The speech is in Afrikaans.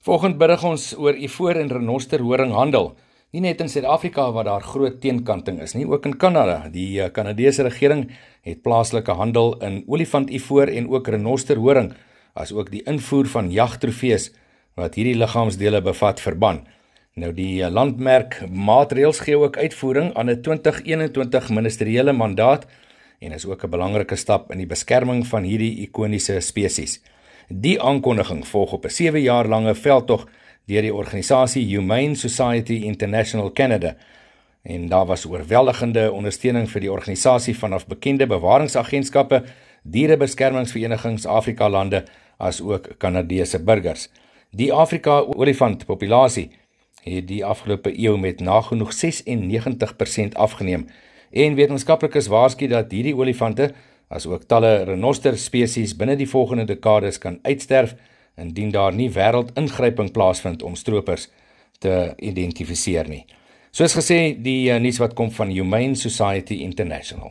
Volgens berig ons oor ivoor en renosterhoring handel. Nie net in Suid-Afrika waar daar groot teenkanting is nie, ook in Kanada. Die uh, Kanadese regering het plaaslike handel in olifantivoor en ook renosterhoring, asook die invoer van jagtrofees wat hierdie liggaamsdele bevat verban. Nou die uh, landmerk maatreëls gee ook uitvoering aan 'n 2021 ministeriële mandaat en is ook 'n belangrike stap in die beskerming van hierdie ikoniese spesies. Die aankondiging volg op 'n 7 jaar lange veldtog deur die organisasie Humane Society International Canada. En daar was oorweldigende ondersteuning vir die organisasie vanaf bekende bewaringsagentskappe, dierebeskermingsverenigings Afrika lande as ook Kanadese burgers. Die Afrika olifantpopulasie het die afgelope eeu met nagenoeg 96% afgeneem en wetenskaplikes waarsku dat hierdie olifante asook talle renoster spesies binne die volgende dekades kan uitsterf indien daar nie wêreldingryping plaasvind om stroopers te identifiseer nie. Soos gesê, die uh, nuus wat kom van Humane Society International.